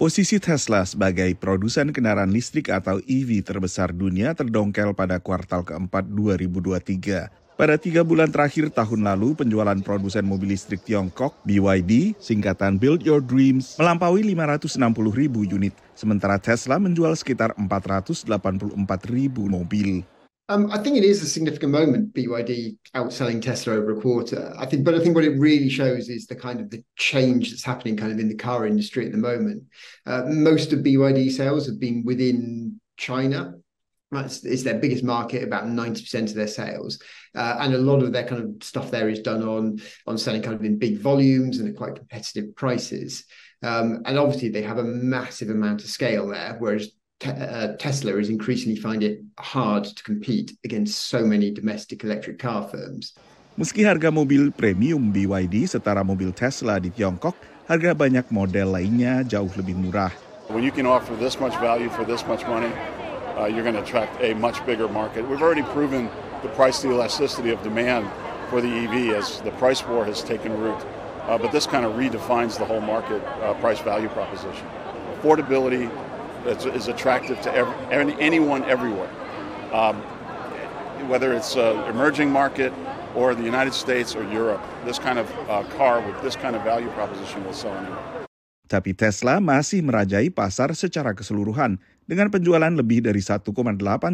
Posisi Tesla sebagai produsen kendaraan listrik atau EV terbesar dunia terdongkel pada kuartal keempat 2023. Pada tiga bulan terakhir tahun lalu, penjualan produsen mobil listrik Tiongkok, BYD, singkatan Build Your Dreams, melampaui 560 ribu unit, sementara Tesla menjual sekitar 484 ribu mobil. Um, I think it is a significant moment, BYD outselling Tesla over a quarter. I think, but I think what it really shows is the kind of the change that's happening kind of in the car industry at the moment. Uh, most of BYD sales have been within China. It's, it's their biggest market, about 90% of their sales. Uh, and a lot of their kind of stuff there is done on, on selling kind of in big volumes and at quite competitive prices. Um, and obviously they have a massive amount of scale there, whereas uh, Tesla is increasingly find it hard to compete against so many domestic electric car firms. Meski harga mobil premium BYD setara mobil Tesla di Tiongkok, harga banyak model lainnya jauh lebih murah. When you can offer this much value for this much money, uh, you're going to attract a much bigger market. We've already proven the price elasticity of demand for the EV as the price war has taken root. Uh, but this kind of redefines the whole market uh, price value proposition. Affordability, that is attractive to every, anyone everywhere. Um, whether it's an emerging market or the United States or Europe, this kind of uh, car with this kind of value proposition will sell anywhere. Tapi Tesla masih merajai pasar secara keseluruhan dengan penjualan lebih dari 1,8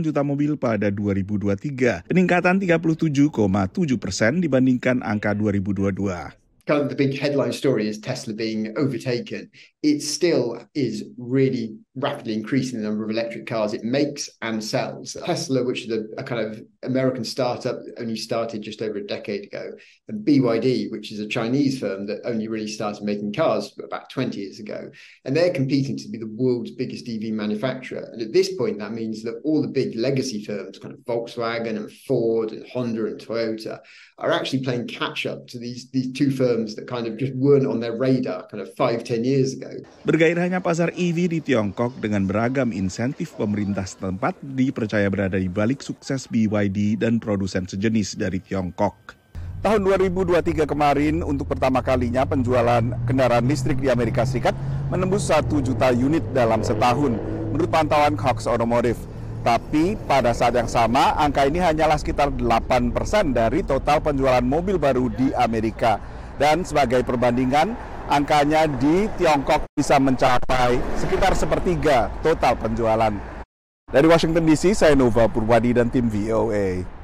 juta mobil pada 2023, peningkatan 37,7 persen dibandingkan angka 2022. kind of the big headline story is Tesla being overtaken. It still is really rapidly increasing the number of electric cars it makes and sells. Tesla, which is a, a, kind of American startup, only started just over a decade ago, and BYD, which is a Chinese firm that only really started making cars about 20 years ago. And they're competing to be the world's biggest EV manufacturer. And at this point, that means that all the big legacy firms, kind of Volkswagen and Ford and Honda and Toyota, are actually playing catch up to these, these two firms that kind of just weren't on their radar kind of five, ten years ago. Bergairahnya pasar EV di Tiongkok dengan beragam insentif pemerintah setempat dipercaya berada di balik sukses BYD dan produsen sejenis dari Tiongkok. Tahun 2023 kemarin untuk pertama kalinya penjualan kendaraan listrik di Amerika Serikat menembus 1 juta unit dalam setahun menurut pantauan Cox Automotive. Tapi pada saat yang sama angka ini hanyalah sekitar 8% dari total penjualan mobil baru di Amerika. Dan sebagai perbandingan, angkanya di Tiongkok bisa mencapai sekitar sepertiga total penjualan. Dari Washington DC, saya Nova Purwadi dan tim VOA.